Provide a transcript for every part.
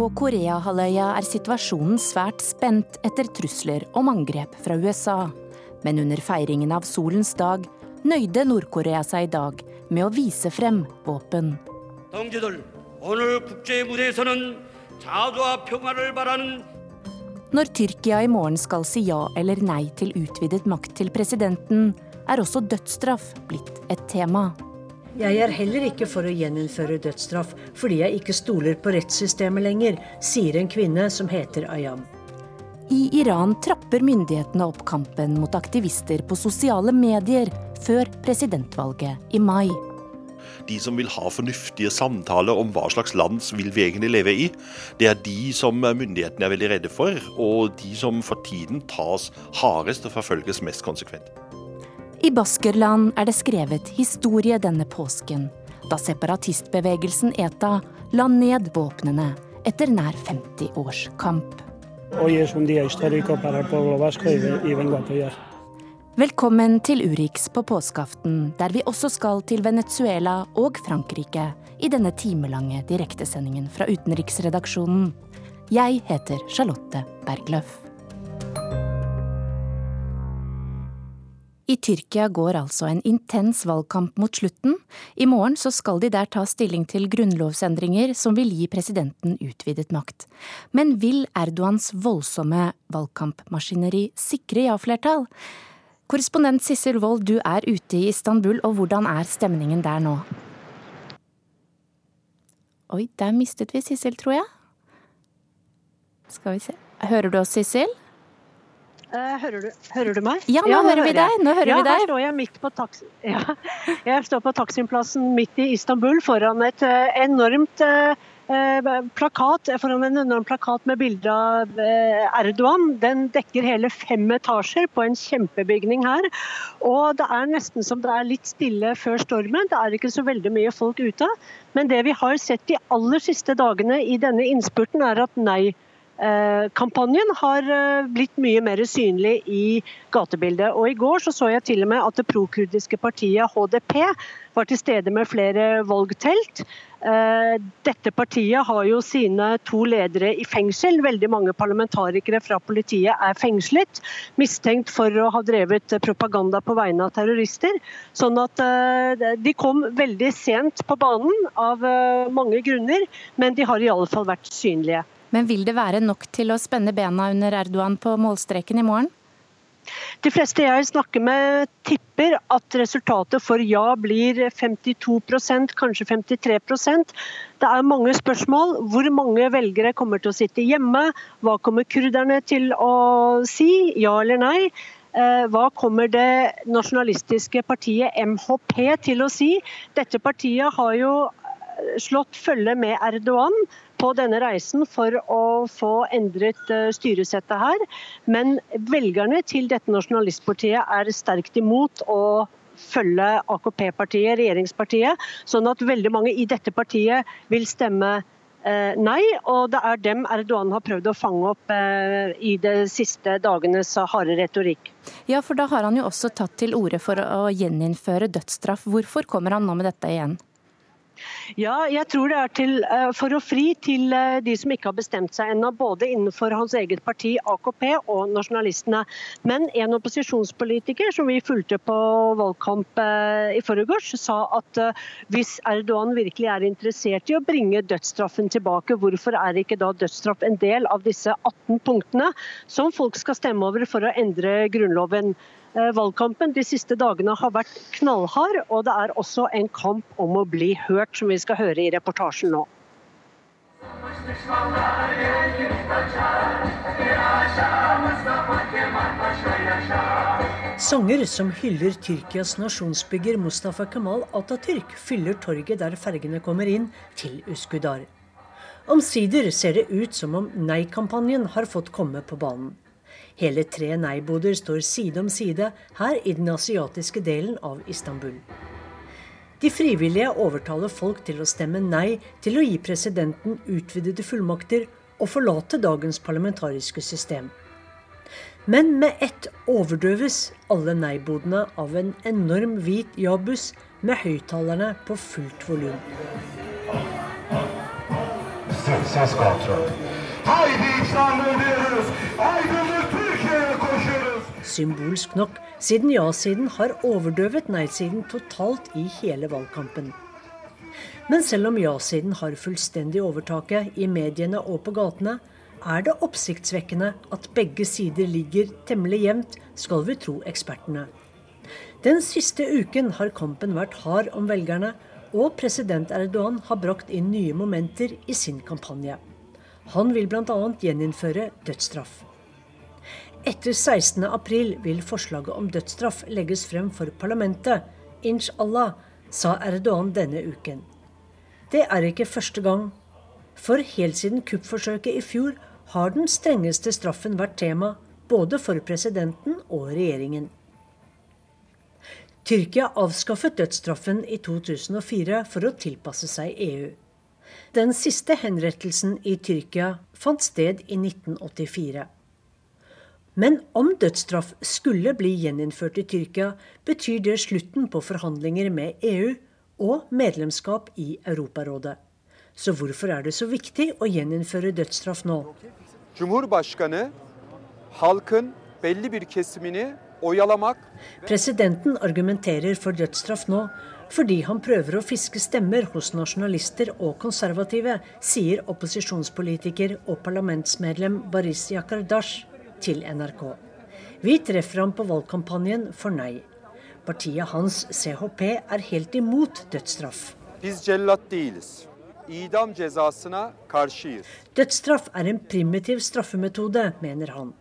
På Koreahalvøya er situasjonen svært spent etter trusler om angrep fra USA. Men under feiringen av solens dag nøyde Nord-Korea seg i dag med å vise frem våpen. Når Tyrkia i morgen skal si ja eller nei til utvidet makt til presidenten, er også dødsstraff blitt et tema. Jeg er heller ikke for å gjeninnføre dødsstraff, fordi jeg ikke stoler på rettssystemet lenger, sier en kvinne som heter Ayam. I Iran trapper myndighetene opp kampen mot aktivister på sosiale medier før presidentvalget i mai. De som vil ha fornuftige samtaler om hva slags land vil vi egentlig leve i, det er de som myndighetene er veldig redde for, og de som for tiden tas hardest og forfølges mest konsekvent. I Baskerland er det skrevet historie denne påsken, da separatistbevegelsen ETA la ned våpnene etter nær 50 års kamp. Velkommen til Urix på påskeaften, der vi også skal til Venezuela og Frankrike i denne timelange direktesendingen fra utenriksredaksjonen. Jeg heter Charlotte Bergløff. I Tyrkia går altså en intens valgkamp mot slutten. I morgen så skal de der ta stilling til grunnlovsendringer som vil gi presidenten utvidet makt. Men vil Erdogans voldsomme valgkampmaskineri sikre ja-flertall? Korrespondent Sissel Wold, du er ute i Istanbul, og hvordan er stemningen der nå? Oi, der mistet vi Sissel, tror jeg. Skal vi se. Hører du oss, Sissel? Uh, hører, du, hører, du, meg? Ja, nå, ja, nå hører vi deg. Nå hører ja, vi deg. Her står jeg midt på taxi... Ja. Jeg står på Taksimplassen midt i Istanbul foran et uh, enormt uh, plakat, foran en enorm plakat med bilde av Erdogan. Den dekker hele fem etasjer på en kjempebygning her. Og det er nesten som det er litt stille før stormen. Det er ikke så veldig mye folk ute. Men det vi har sett de aller siste dagene i denne innspurten, er at nei Eh, kampanjen har eh, blitt mye mer synlig i gatebildet. Og I går så, så jeg til og med at det prokurdiske partiet HDP var til stede med flere valgtelt. Eh, dette partiet har jo sine to ledere i fengsel. Veldig mange parlamentarikere fra politiet er fengslet, mistenkt for å ha drevet propaganda på vegne av terrorister. Sånn at de kom veldig sent på banen av mange grunner, men de har i alle fall vært synlige. Men vil det være nok til å spenne bena under Erdogan på målstreken i morgen? De fleste jeg snakker med tipper at resultatet for ja blir 52% kanskje 53% Det er mange spørsmål. Hvor mange velgere kommer til å sitte hjemme? Hva kommer kurderne til å si? Ja eller nei? Eh, hva kommer det nasjonalistiske partiet MHP til å si? Dette partiet har jo slått følge med Erdogan på denne reisen for å få endret eh, styresettet her. Men velgerne til dette nasjonalistpartiet er sterkt imot å følge AKP-partiet, regjeringspartiet. Sånn at veldig mange i dette partiet vil stemme eh, nei. Og det er dem Erdogan har prøvd å fange opp eh, i de siste dagenes harde retorikk. Ja, for da har han jo også tatt til orde for å gjeninnføre dødsstraff. Hvorfor kommer han nå med dette igjen? Ja, jeg tror det er til, uh, for å fri til uh, de som ikke har bestemt seg ennå, både innenfor hans eget parti, AKP, og nasjonalistene. Men en opposisjonspolitiker som vi fulgte på valgkamp uh, i forgårs, sa at hvis Erdogan virkelig er interessert i å bringe dødsstraffen tilbake, hvorfor er ikke da dødsstraff en del av disse 18 punktene som folk skal stemme over for å endre grunnloven? Eh, valgkampen de siste dagene har vært knallhard, og det er også en kamp om å bli hørt, som vi skal høre i reportasjen nå. Sanger som hyller Tyrkias nasjonsbygger Mustafa Kemal Atatürk, fyller torget der fergene kommer inn, til Uskudar. Omsider ser det ut som om nei-kampanjen har fått komme på banen. Hele tre nei-boder står side om side her i den asiatiske delen av Istanbul. De frivillige overtaler folk til å stemme nei til å gi presidenten utvidede fullmakter og forlate dagens parlamentariske system. Men med ett overdøves alle nei-bodene av en enorm hvit ja-buss med høyttalerne på fullt volum. ses kontrol. Symbolsk nok, siden ja-siden har overdøvet nei-siden totalt i hele valgkampen. Men selv om ja-siden har fullstendig overtaket i mediene og på gatene, er det oppsiktsvekkende at begge sider ligger temmelig jevnt, skal vi tro ekspertene. Den siste uken har kampen vært hard om velgerne, og president Erdogan har brakt inn nye momenter i sin kampanje. Han vil bl.a. gjeninnføre dødsstraff. Etter 16.4 vil forslaget om dødsstraff legges frem for parlamentet. Inshallah, sa Erdogan denne uken. Det er ikke første gang. For helt siden kuppforsøket i fjor har den strengeste straffen vært tema både for presidenten og regjeringen. Tyrkia avskaffet dødsstraffen i 2004 for å tilpasse seg EU. Den siste henrettelsen i Tyrkia fant sted i 1984. Men om dødsstraff skulle bli gjeninnført i Tyrkia, betyr det slutten på forhandlinger med EU og medlemskap i Europarådet. Så hvorfor er det så viktig å gjeninnføre dødsstraff nå? Cumhurbaşkanı belli bir kesimini oyalamak Presidenten argumenterer for dødsstraff nå fordi han prøver å fiske stemmer hos nasjonalister og konservative, sier opposisjonspolitiker og parlamentsmedlem Baris Yakardash til NRK. Vi treffer ham på valgkampanjen for nei. Partiet hans, CHP, er helt imot dødsstraff. Dødsstraff er en primitiv straffemetode, mener han.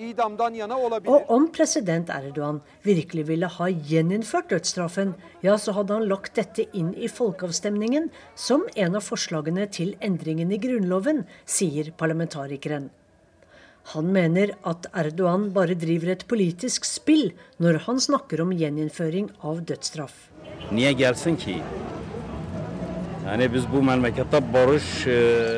Og om president Erdogan virkelig ville ha gjeninnført dødsstraffen, ja, så hadde han lagt dette inn i folkeavstemningen som en av forslagene til endringen i Grunnloven, sier parlamentarikeren. Han mener at Erdogan bare driver et politisk spill når han snakker om gjeninnføring av dødsstraff. E,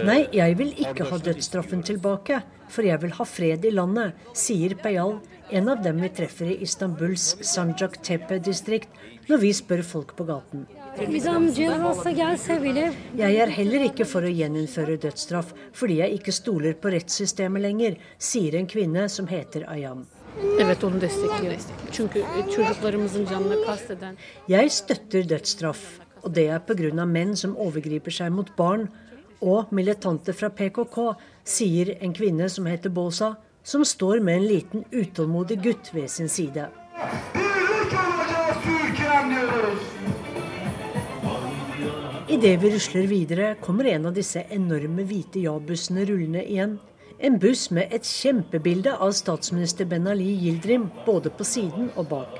Nei, jeg vil ikke ha dødsstraffen tilbake, for jeg vil ha fred i landet, sier Payal, en av dem vi treffer i Istanbuls Sanjak Tepe-distrikt, når vi spør folk på gaten. Jeg er heller ikke for å gjeninnføre dødsstraff, fordi jeg ikke stoler på rettssystemet lenger, sier en kvinne som heter Ayam. Jeg støtter dødsstraff, og det er pga. menn som overgriper seg mot barn, og militante fra PKK, sier en kvinne som heter Bosa, som står med en liten utålmodig gutt ved sin side. Idet vi rusler videre, kommer en av disse enorme hvite ja-bussene rullende igjen. En buss med et kjempebilde av statsminister Ben Ali Gildrim, både på siden og bak.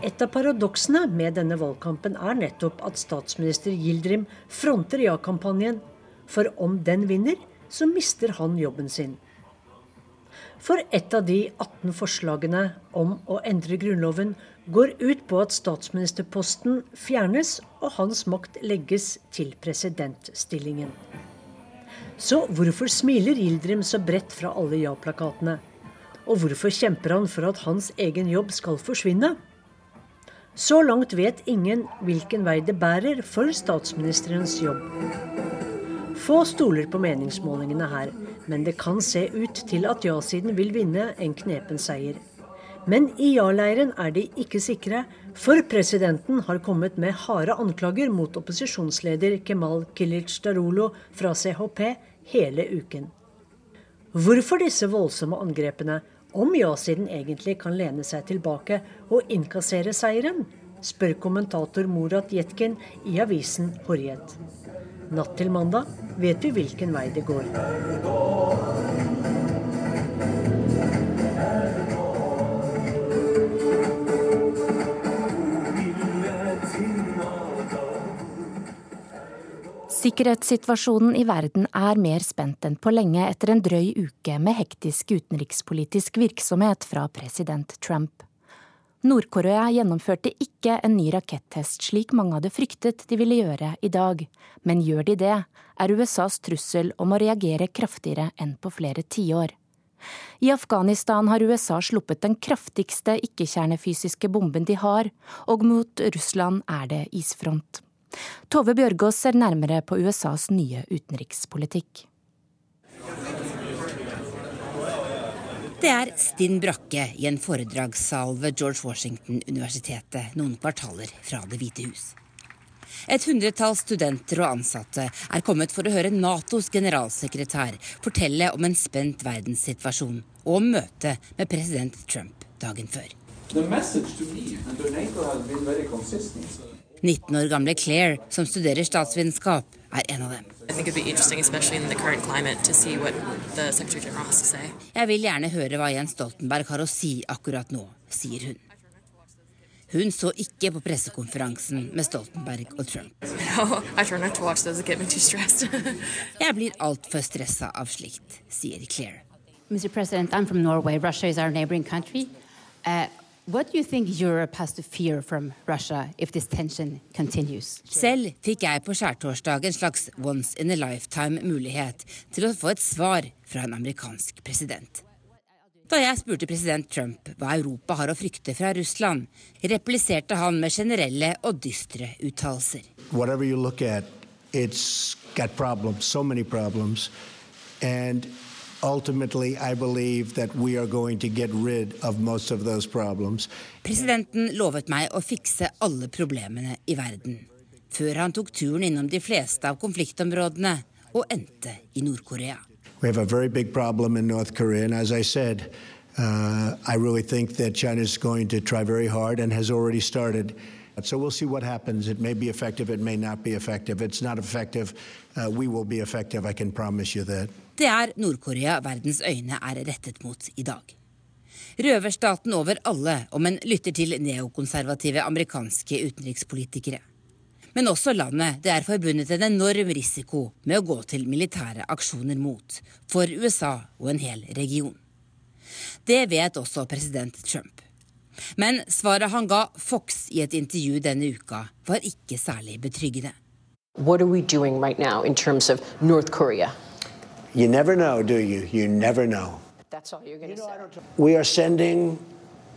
Et av paradoksene med denne valgkampen er nettopp at statsminister Gildrim fronter ja-kampanjen. For om den vinner, så mister han jobben sin. For et av de 18 forslagene om å endre Grunnloven går ut på at statsministerposten fjernes og hans makt legges til presidentstillingen. Så hvorfor smiler Yildirim så bredt fra alle ja-plakatene? Og hvorfor kjemper han for at hans egen jobb skal forsvinne? Så langt vet ingen hvilken vei det bærer for statsministerens jobb. Få stoler på meningsmålingene her, men det kan se ut til at ja-siden vil vinne en knepen seier. Men i ja-leiren er de ikke sikre, for presidenten har kommet med harde anklager mot opposisjonsleder Kemal Kilic Darolo fra CHP hele uken. Hvorfor disse voldsomme angrepene, om ja-siden egentlig kan lene seg tilbake og innkassere seieren, spør kommentator Murat Jetkin i avisen Horjet. Natt til mandag vet vi hvilken vei det går. Sikkerhetssituasjonen i verden er mer spent enn på lenge etter en drøy uke med hektisk utenrikspolitisk virksomhet fra president Trump. Nord-Korea gjennomførte ikke en ny rakettest slik mange hadde fryktet de ville gjøre i dag, men gjør de det, er USAs trussel om å reagere kraftigere enn på flere tiår. I Afghanistan har USA sluppet den kraftigste ikke-kjernefysiske bomben de har, og mot Russland er det isfront. Tove Bjørgaas ser nærmere på USAs nye utenrikspolitikk. Det er stinn brakke i en foredragssal ved George Washington-universitetet noen kvartaler fra Det hvite hus. Et hundretall studenter og ansatte er kommet for å høre Natos generalsekretær fortelle om en spent verdenssituasjon og om møtet med president Trump dagen før. 19 år gamle Claire, som studerer statsvitenskap, er en av dem. Jeg vil gjerne høre hva Jens Stoltenberg har å si akkurat nå, sier hun. Hun så ikke på pressekonferansen med Stoltenberg og Trump. Jeg blir altfor stressa av slikt, sier Claire. Mr. President, I'm from Norway. Russia is our neighboring country. Uh, What do you think Europe has to fear from Russia if this tension continues? Selv fikk jeg på skjærtorsdag en slags once in a lifetime-mulighet til å få et svar fra en amerikansk president. Da jeg spurte president Trump hva Europa har å frykte fra Russland, repliserte han med generelle og dystre uttalelser. Whatever you look at, it's got problems, so many problems. And ultimately, I believe that we are going to get rid of most of those problems. Presidenten lovet meg å fikse alle problemene i verden, før han tok turen innom de fleste av konfliktområdene og endte i Nord-Korea. We have a very big problem in North Korea, and as I said, uh, I really think that China is going to try very hard and has already started. So we'll see what happens. It may be effective, it may not be effective. It's not effective. Uh, we will be effective, I can promise you that. Det er Nord-Korea verdens øyne er rettet mot i dag. Røverstaten over alle om en lytter til neokonservative amerikanske utenrikspolitikere. Men også landet det er forbundet en enorm risiko med å gå til militære aksjoner mot, for USA og en hel region. Det vet også president Trump. Men svaret han ga Fox i et intervju denne uka, var ikke særlig betryggende. Hva gjør vi nå in terms of North Korea? You never know, do you? You never know. That's all you're going to say. We are sending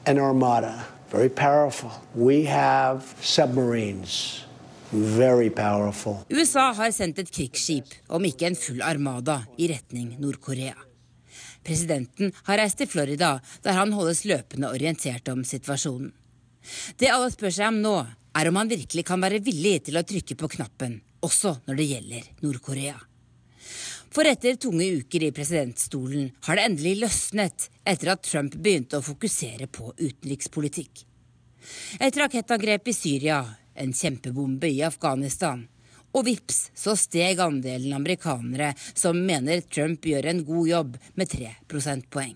an armada, very powerful. We have submarines, very powerful. USA har sendt et krigsskip, om ikke en full armada, i retning Nord-Korea. Presidenten har reist til Florida, der han holdes løpende orientert om situasjonen. Det alle spør seg om nå, er om han virkelig kan være villig til å trykke på knappen, også når det gjelder Nord-Korea. For etter tunge uker i presidentstolen har det endelig løsnet etter at Trump begynte å fokusere på utenrikspolitikk. Et rakettangrep i Syria, en kjempebombe i Afghanistan, og vips så steg andelen amerikanere som mener Trump gjør en god jobb, med tre prosentpoeng.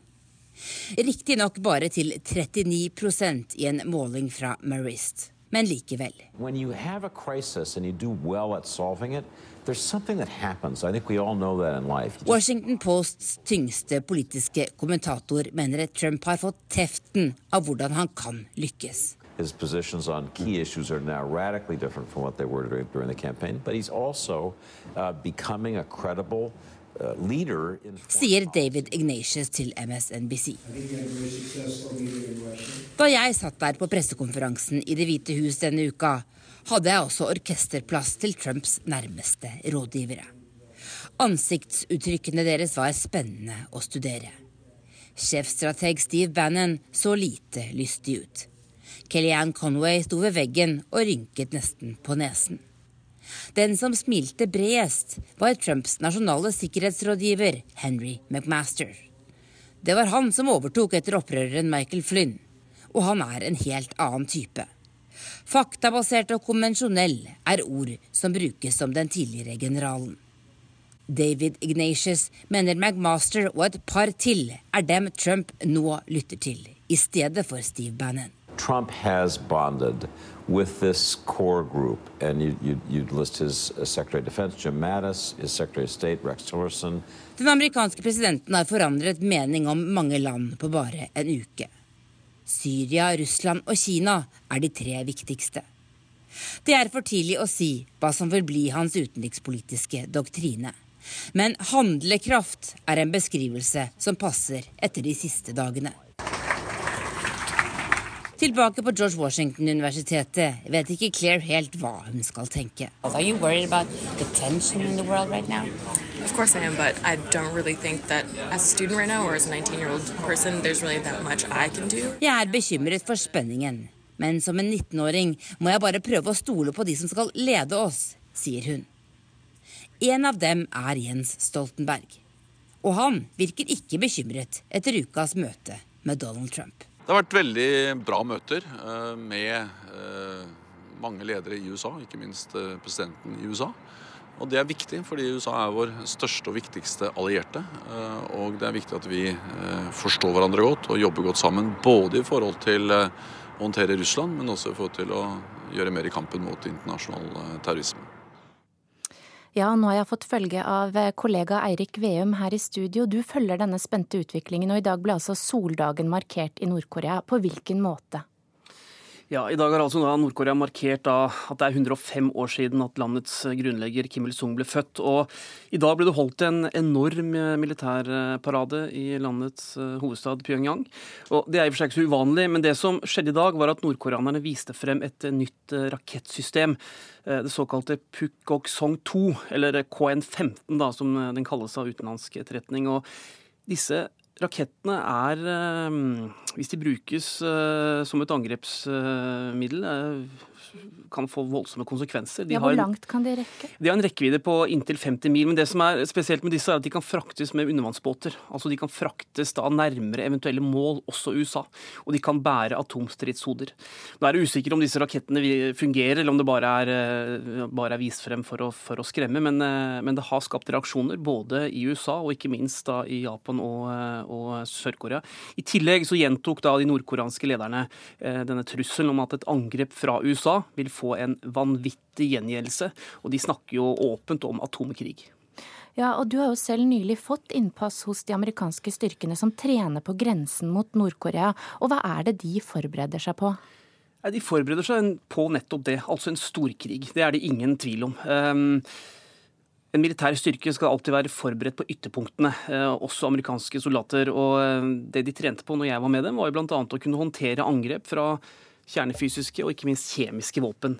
Riktignok bare til 39% i en måling fra Marist, men likevel. When you have a crisis and you do well at solving it, there's something that happens. I think we all know that in life. Washington Posts tyngste politiske kommentator mener at Trump har fått teften av hvordan han kan lykkes. His positions on key issues are now radically different from what they were during, during the campaign, but he's also uh, becoming a credible uh, leader in Sier David Ignatius til MSNBC. Da jeg satt der på pressekonferansen i Det hvite hus denne uka, hadde jeg også orkesterplass til Trumps nærmeste rådgivere. Ansiktsuttrykkene deres var spennende å studere. Sjefstrateg Steve Bannon så lite lystig ut. Kellyanne Conway sto ved veggen og rynket nesten på nesen. Den som smilte bredest, var Trumps nasjonale sikkerhetsrådgiver Henry McMaster. Det var han som overtok etter opprøreren Michael Flynn, og han er en helt annen type. Faktabasert og konvensjonell er ord som brukes om den tidligere generalen. David Ignatius mener McMaster og et par til er dem Trump nå lytter til, i stedet for Steve Bannon. Trump has bonded with this core group, and you, you, you'd list his uh, Secretary of Defense, Jim Mattis, his Secretary of State, Rex Tillerson. Den amerikanske presidenten har forandret mening om mange land på bare en uke. Syria, Russland og Kina er de tre viktigste. Det er for tidlig å si hva som vil bli hans utenrikspolitiske doktrine. Men handlekraft er en beskrivelse som passer etter de siste dagene. Tilbake på George Washington-universitetet vet ikke Claire helt hva hun skal tenke. Are you worried about the tension in the world right now? Of course I am, but I don't really think that as a student right now or as a 19-year-old person, there's really that much I can do. Jeg er bekymret for spenningen, men som en 19-åring må jeg bare prøve å stole på de som skal lede oss, sier hun. En av dem er Jens Stoltenberg. Og han virker ikke bekymret etter ukas møte med Donald Trump. Det har vært veldig bra møter eh, med eh, mange ledere i USA, ikke minst eh, presidenten i USA. Og det er viktig, fordi USA er vår største og viktigste allierte. Og det er viktig at vi forstår hverandre godt og jobber godt sammen. Både i forhold til å håndtere Russland, men også i forhold til å gjøre mer i kampen mot internasjonal terrorisme. Ja, nå har jeg fått følge av eh, kollega Eirik Veum her i studio. Du følger denne spente utviklingen, og i dag ble altså soldagen markert i Nord-Korea. På hvilken måte? Ja, I dag har altså Nord-Korea markert at det er 105 år siden at landets grunnlegger Kim Il-sung ble født. Og I dag ble det holdt en enorm militærparade i landets eh, hovedstad Pyongyang. Og Det er i og for seg ikke så uvanlig, men det som skjedde i dag, var at nordkoreanerne viste frem et nytt eh, rakettsystem. Eh, det såkalte Pukgoksong 2, eller KN-15, da, som den kalles av utenlandsk etterretning. Og disse rakettene er, eh, hvis de brukes eh, som et angrepsmiddel, eh, kan få voldsomme konsekvenser. De ja, Hvor langt kan de rekke? De har en rekkevidde på inntil 50 mil. Men det som er spesielt med disse, er at de kan fraktes med undervannsbåter. Altså De kan fraktes da nærmere eventuelle mål, også USA. Og de kan bære atomstridshoder. Nå er det usikkert om disse rakettene fungerer, eller om det bare er, eh, bare er vist frem for å, for å skremme. Men, eh, men, det har skapt reaksjoner både i USA og ikke minst da i Japan og, eh, og Sør-Korea. I tillegg så gjentok da de nordkoreanske lederne denne trusselen om at et angrep fra USA vil få en vanvittig gjengjeldelse. Og de snakker jo åpent om atomkrig. Ja, og Du har jo selv nylig fått innpass hos de amerikanske styrkene som trener på grensen mot Nord-Korea. Og Hva er det de forbereder seg på? De forbereder seg på nettopp det, altså en storkrig. Det er det ingen tvil om. Um, en militær styrke skal alltid være forberedt på ytterpunktene, uh, også amerikanske soldater. Og uh, det de trente på når jeg var med dem, var jo bl.a. å kunne håndtere angrep fra kjernefysiske og ikke minst kjemiske våpen.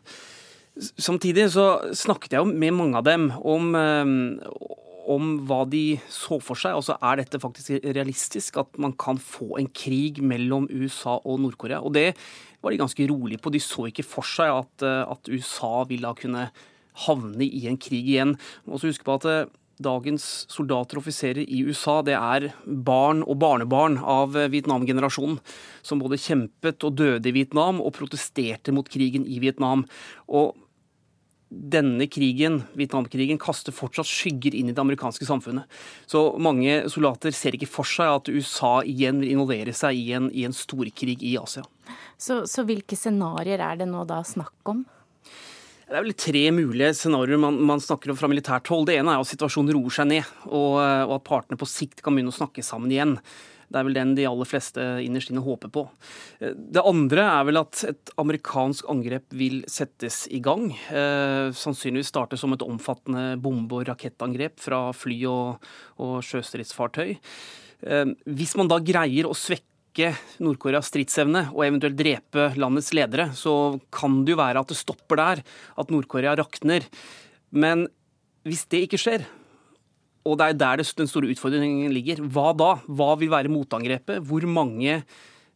Samtidig så snakket jeg med mange av dem om, eh, om hva de så for seg. Altså er dette faktisk realistisk, at man kan få en krig mellom USA og Nord-Korea? Og det var de ganske rolige på. De så ikke for seg at, eh, at USA ville kunne havne i en krig igjen. Og så husk på at eh, dagens soldater og offiserer i USA, det er barn og barnebarn av Vietnam-generasjonen, som både kjempet og døde i Vietnam og protesterte mot krigen i Vietnam. Og denne krigen, Vietnamkrigen, kaster fortsatt skygger inn i det amerikanske samfunnet. Så mange soldater ser ikke for seg at USA igjen vil involvere seg i en, i en storkrig i Asia. Så, så hvilke scenarioer er det nå da snakk om? Det er vel tre mulige scenarioer man, man, snakker om fra militært hold. Det ene er at situasjonen roer seg ned, og, og, at partene på sikt kan begynne å snakke sammen igjen. Det er vel den de aller fleste innerst inne håper på. Det andre er vel at et amerikansk angrep vil settes i gang. Eh, sannsynligvis starte som et omfattende bombe- og rakettangrep fra fly og, og sjøstridsfartøy. Eh, hvis man da greier å svekke svekke Nord-Koreas stridsevne og eventuelt drepe landets ledere, så kan det jo være at det stopper der, at Nord-Korea rakner. Men hvis det ikke skjer, og det er der den store utfordringen ligger, hva da? Hva vil være motangrepet? Hvor mange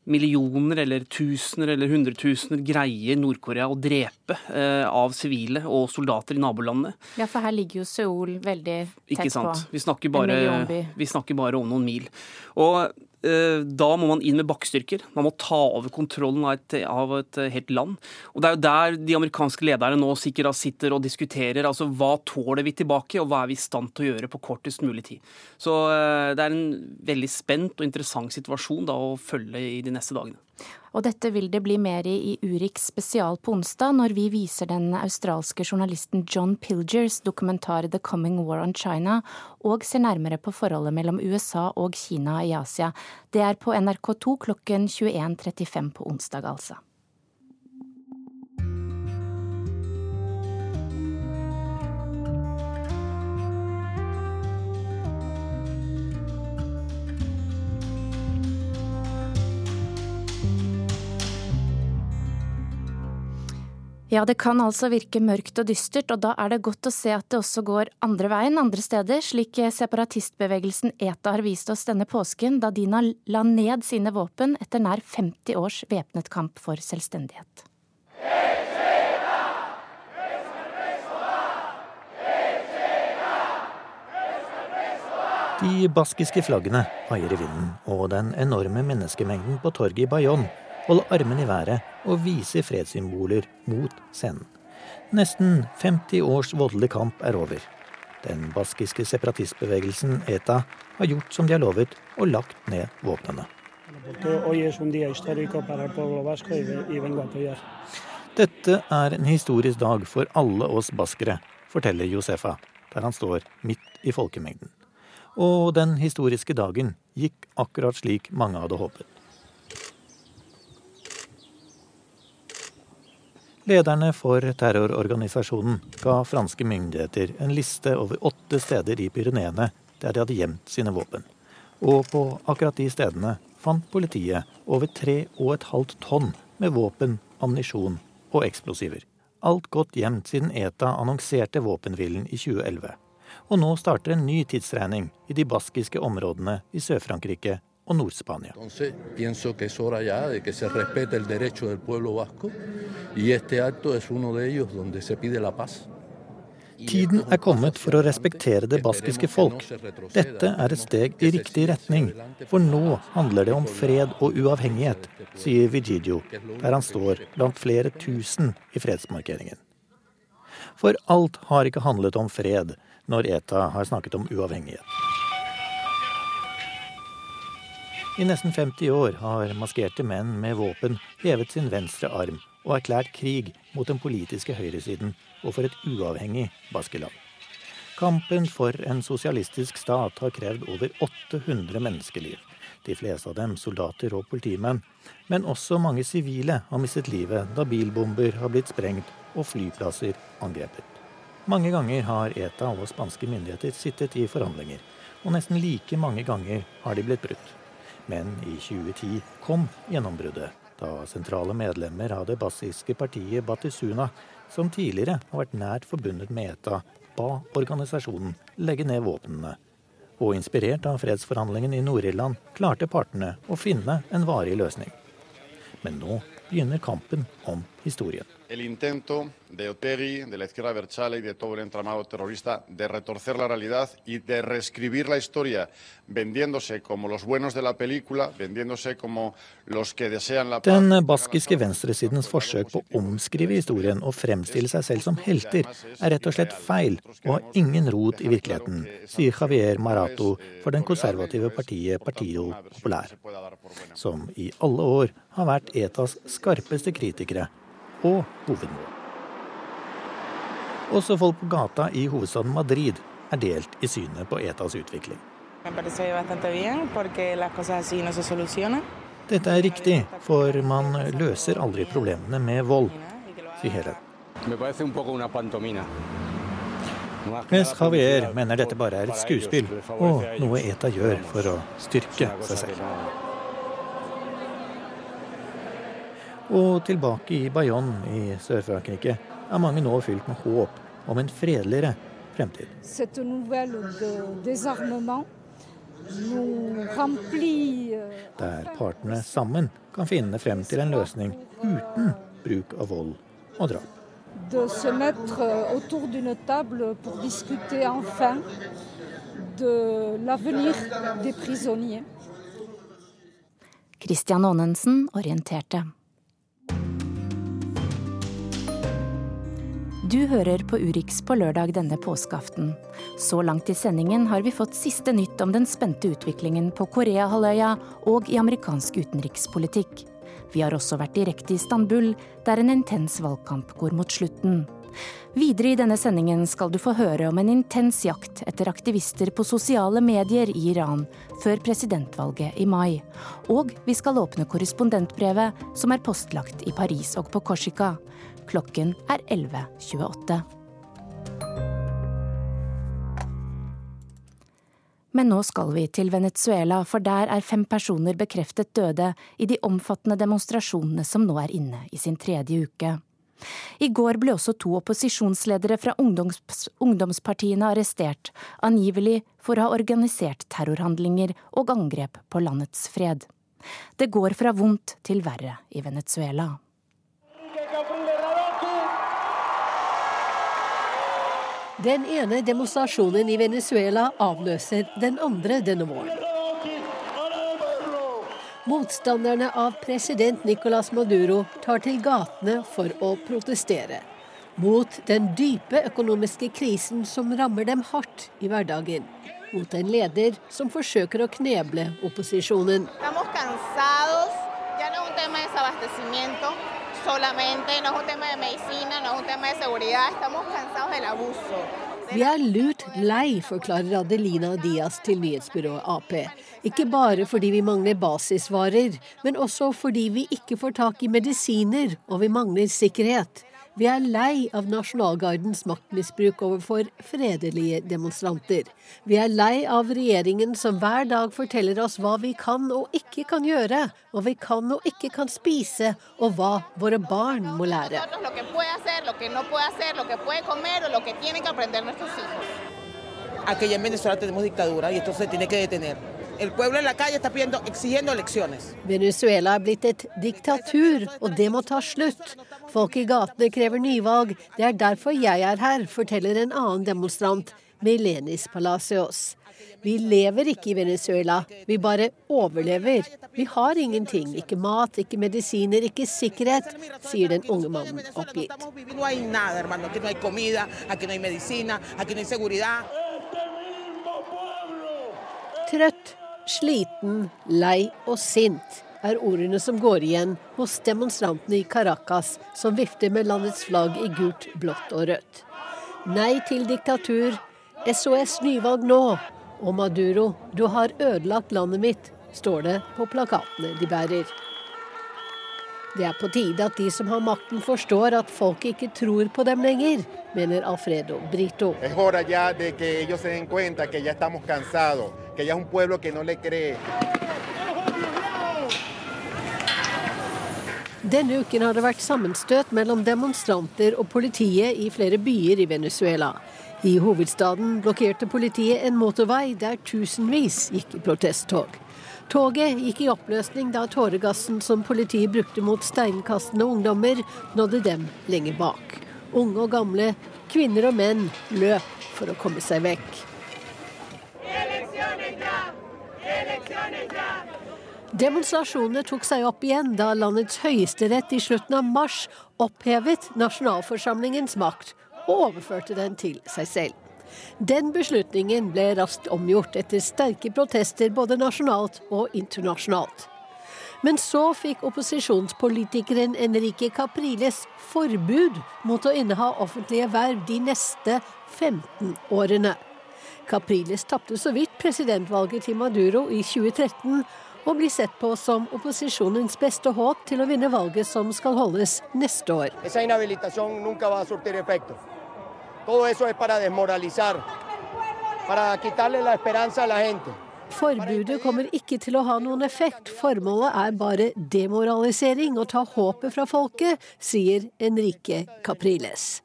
millioner eller tusener eller hundretusener greier Nord-Korea å drepe eh, av sivile og soldater i nabolandene. Ja, for her ligger jo Seoul veldig tett Ikke sant? på. Vi snakker, bare, vi snakker bare om noen mil. Og da må man inn med bakkestyrker. Man må ta over kontrollen av et, av et, helt land. Og Det er jo der de amerikanske lederne nå sikkert sitter og diskuterer. altså Hva tåler vi tilbake, og hva er vi i stand til å gjøre på kortest mulig tid. Så eh, det er en veldig spent og interessant situasjon da å følge i de neste dagene. Og dette vil det bli mer i i Urix spesial på onsdag, når vi viser den australske journalisten John Pilgers dokumentar The Coming War on China, og ser nærmere på forholdet mellom USA og Kina i Asia. Det er på NRK2 klokken 21.35 på onsdag, altså. Ja, det kan altså virke mørkt og dystert, og da er det godt å se at det også går andre veien andre steder, slik separatistbevegelsen ETA har vist oss denne påsken, da Dina la ned sine våpen etter nær 50 års væpnet kamp for selvstendighet. De baskiske flaggene vaier i vinden, og den enorme menneskemengden på torget i Bayonne holde armen i været og vise fredssymboler mot scenen. Nesten 50 års voldelig kamp er over. Den baskiske separatistbevegelsen ETA har gjort som de har lovet, og lagt ned våpnene. Dette er en historisk dag for alle oss baskere, forteller Josefa, der han står midt i folkemengden. Og den historiske dagen gikk akkurat slik mange hadde håpet. Lederne for terrororganisasjonen ga franske myndigheter en liste over åtte steder i Pyreneene der de hadde gjemt sine våpen. Og på akkurat de stedene fant politiet over tre og et halvt tonn med våpen, ammunisjon og eksplosiver. Alt godt gjemt siden ETA annonserte våpenhvilen i 2011. Og nå starter en ny tidsregning i de baskiske områdene i Sør-Frankrike og Nord-Spania. Tiden er kommet for å respektere det baskiske folk. Dette er et steg i riktig retning, for nå handler det om fred og uavhengighet, sier Vigidio, der han står blant flere tusen i fredsmarkeringen. For alt har ikke handlet om fred når ETA har snakket om uavhengighet. I nesten 50 år har maskerte menn med våpen hevet sin venstre arm og erklært krig mot den politiske høyresiden og for et uavhengig Baskeland. Kampen for en sosialistisk stat har krevd over 800 menneskeliv. De fleste av dem soldater og politimenn, men også mange sivile har mistet livet da bilbomber har blitt sprengt og flyplasser angrepet. Mange ganger har ETA og spanske myndigheter sittet i forhandlinger, og nesten like mange ganger har de blitt brutt. Men i 2010 kom gjennombruddet, da sentrale medlemmer av det basiske partiet Batisuna, som tidligere har vært nært forbundet med ETA, ba organisasjonen legge ned våpnene. Og inspirert av fredsforhandlingene i Nord-Irland klarte partene å finne en varig løsning. Men nå begynner kampen om historien. El intento de Otegi, de la izquierda Berchale y de todo el entramado terrorista de retorcer la realidad y de reescribir la historia vendiéndose como los buenos de la película, vendiéndose como los que desean la paz. Den baskiske venstresidens forsøk på å omskrive historien og fremstille seg selv som helter, er rett og slett feil og har ingen rot i virkeligheten, sier Javier Marato for den konservative partiet Partido Popular, som i alle år har vært ETAs skarpeste kritikere og hovedmål. Også folk på gata i hovedstaden Madrid er delt i synet på ETAs utvikling. Dette er riktig, for man løser aldri problemene med vold, sier Helen. Mens Javier mener dette bare er et skuespill, og noe ETA gjør for å styrke seg selv. Og tilbake i Bayonne i Sør-Frankrike er mange nå fylt med håp om en fredeligere fremtid. Der partene sammen kan finne frem til en løsning uten bruk av vold og drap. De se mettre autour d'une table pour discuter enfin de l'avenir des prisonniers. Christian Aanensen orienterte. Du hører på Urix på lørdag denne påskeaften. Så langt i sendingen har vi fått siste nytt om den spente utviklingen på Koreahalvøya og i amerikansk utenrikspolitikk. Vi har også vært direkte i Istanbul, der en intens valgkamp går mot slutten. Videre i denne sendingen skal du få høre om en intens jakt etter aktivister på sosiale medier i Iran før presidentvalget i mai. Og vi skal åpne korrespondentbrevet som er postlagt i Paris og på Korsika. Klokken er 11.28. Men nå skal vi til Venezuela, for der er fem personer bekreftet døde i de omfattende demonstrasjonene som nå er inne i sin tredje uke. I går ble også to opposisjonsledere fra ungdoms ungdomspartiene arrestert, angivelig for å ha organisert terrorhandlinger og angrep på landets fred. Det går fra vondt til verre i Venezuela. Den ene demonstrasjonen i Venezuela avløser den andre denne våren. Motstanderne av president Nicolas Maduro tar til gatene for å protestere. Mot den dype økonomiske krisen som rammer dem hardt i hverdagen. Mot en leder som forsøker å kneble opposisjonen. solamente, no es un tema de medicina, no es un tema de seguridad, estamos cansados del abuso. Vi er lurt lei, forklarer Adelina Diaz til nyhetsbyrået Ap. Ikke bare fordi vi mangler basisvarer, men også fordi vi ikke får tak i medisiner og vi mangler sikkerhet. Vi er lei av nasjonalgardens maktmisbruk overfor fredelige demonstranter. Vi er lei av regjeringen som hver dag forteller oss hva vi kan og ikke kan gjøre, hva vi kan og ikke kan spise, og hva våre barn må lære. Aquí en Venezuela tenemos dictadura y esto se tiene que detener. El pueblo en la calle está pidiendo, exigiendo elecciones. Venezuela er blitt et diktatur, og det må ta slutt. Folk i gatene krever nyvalg. Det er derfor jeg er her, forteller en annen demonstrant, Melenis Palacios. Vi lever ikke i Venezuela, vi bare overlever. Vi har ingenting. Ikke mat, ikke medisiner, ikke sikkerhet, sier den unge mannen oppgitt. Trøtt, Sliten, lei og sint er ordene som går igjen hos demonstrantene i Caracas, som vifter med landets flagg i gult, blått og rødt. Nei til diktatur, SOS nyvalg nå, og Maduro, du har ødelagt landet mitt, står det på plakatene de bærer. Det er på tide at de som har makten forstår at folk ikke tror på dem lenger, mener Alfredo Brito. Denne uken har det vært sammenstøt mellom demonstranter og politiet i flere byer i Venezuela. I hovedstaden blokkerte politiet en motorvei der tusenvis gikk i protesttog. Toget gikk i oppløsning da tåregassen som politiet brukte mot steinkastende ungdommer, nådde dem lenger bak. Unge og gamle, kvinner og menn løp for å komme seg vekk. Demonstrasjonene tok seg opp igjen da landets høyesterett i slutten av mars opphevet nasjonalforsamlingens makt og overførte den til seg selv. Den beslutningen ble raskt omgjort etter sterke protester både nasjonalt og internasjonalt. Men så fikk opposisjonspolitikeren Enrique Capriles forbud mot å inneha offentlige verv de neste 15 årene. Capriles tapte så vidt presidentvalget til Maduro i 2013, og blir sett på som opposisjonens beste håp til å vinne valget som skal holdes neste år. Todo eso es para desmoralizar, para quitarle la esperanza a la gente. Forbudet kommer ikke til å ha noen effekt, formålet er bare demoralisering og ta håpet fra folket, sier Enrique Capriles.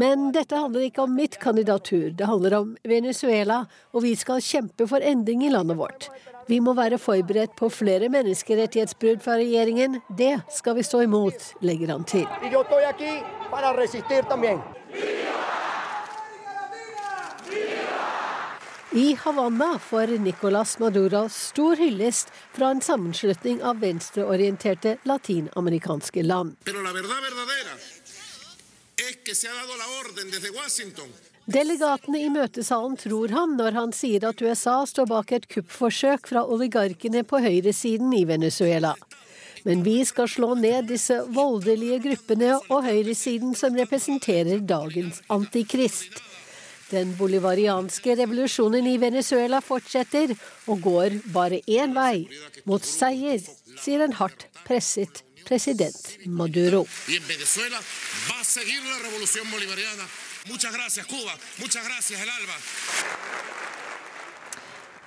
Men dette handler ikke om mitt kandidatur, det handler om Venezuela, og vi skal kjempe for endring i landet vårt. Vi må være forberedt på flere menneskerettighetsbrudd fra regjeringen. Det skal vi stå imot, legger han til. I Havanna får Nicolas Maduro stor hyllest fra en sammenslutning av venstreorienterte latinamerikanske land. Delegatene i møtesalen tror ham når han sier at USA står bak et kuppforsøk fra oligarkene på høyresiden i Venezuela. Men vi skal slå ned disse voldelige gruppene og høyresiden som representerer dagens antikrist. Den bolivarianske revolusjonen i Venezuela fortsetter og går bare én vei, mot seier, sier en hardt presset president Maduro.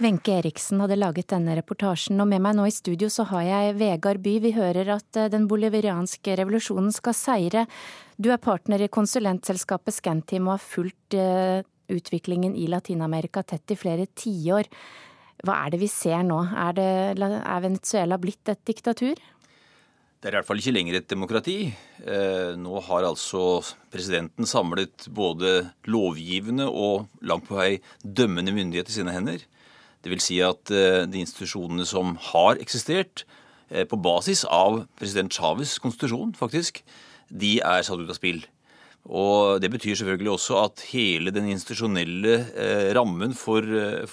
Wenche Eriksen hadde laget denne reportasjen, og med meg nå i studio så har jeg Vegard By. Vi hører at eh, den bolivarianske revolusjonen skal seire. Du er partner i konsulentselskapet Scantim og har fulgt uh, utviklingen i Latin-Amerika tett i flere tiår. Hva er det vi ser nå? Er, det, er Venezuela blitt et diktatur? Det er i hvert fall ikke lenger et demokrati. Eh, nå har altså presidenten samlet både lovgivende og langt på vei dømmende myndighet i sine hender. Vil si at eh, de institusjonene som har eksistert eh, på basis av president Chávez' konstitusjon, faktisk, de er satt ut av spill. Og Det betyr selvfølgelig også at hele den institusjonelle eh, rammen for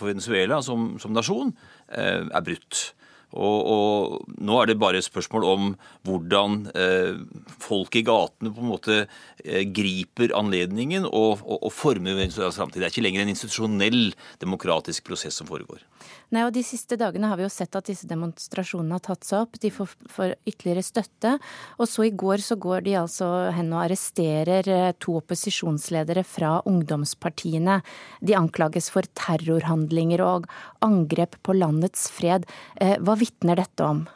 Venezuela som, som nasjon er brutt. Og, og, nå er det bare et spørsmål om hvordan eh, folk i gatene på en måte eh, griper anledningen og, og, og former Venezuelas framtid. Det er ikke lenger en institusjonell demokratisk prosess som foregår. Nei, og De siste dagene har vi jo sett at disse demonstrasjonene har tatt seg opp. De får, får ytterligere støtte. Og så i går så går de altså hen og arresterer eh, to opposisjonsledere fra ungdomspartiene. De anklages for terrorhandlinger og angrep på landets fred. Eh, hva vitner dette om?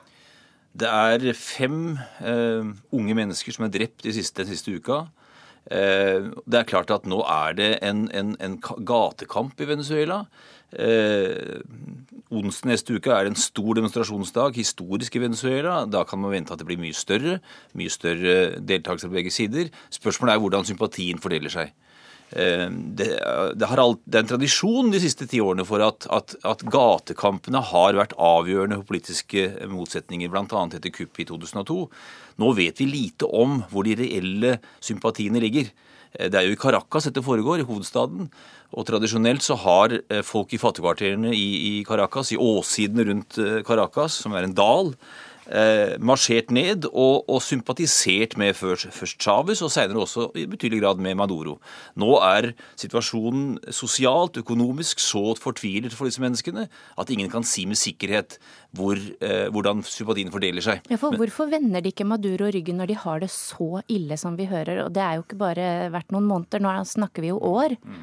Det er fem uh, unge mennesker som er drept de siste, den siste uka. Uh, det er klart at nå er det en, en, en gatekamp i Venezuela. Eh, onsdag neste uke er det en stor demonstrasjonsdag, historisk i Venezuela. Da kan man vente at det blir mye større, mye større deltakelse på begge sider. Spørsmålet er hvordan sympatien fordeler seg. Eh, det, det, alt, det, er en tradisjon de siste ti årene for at, at, at gatekampene har vært avgjørende for politiske motsetninger, bl.a. etter kuppet i 2002. Nå vet vi lite om hvor de reelle sympatiene ligger. Eh, det er jo i Caracas dette foregår, i hovedstaden. Og tradisjonelt så har eh, folk i fattigkvarterene i, i Caracas, i åssidene rundt Caracas, som er en dal, eh, marsjert ned og, og, sympatisert med først, først Chávez og senere også i betydelig grad med Maduro. Nå er situasjonen sosialt, økonomisk så fortvilet for disse menneskene at ingen kan si med sikkerhet hvor, eh, hvordan sympatien fordeler seg. Ja, for Hvorfor vender de ikke Maduro ryggen når de har det så ille som vi hører? Og Det er jo ikke bare vært noen måneder, nå snakker vi jo år. Mm.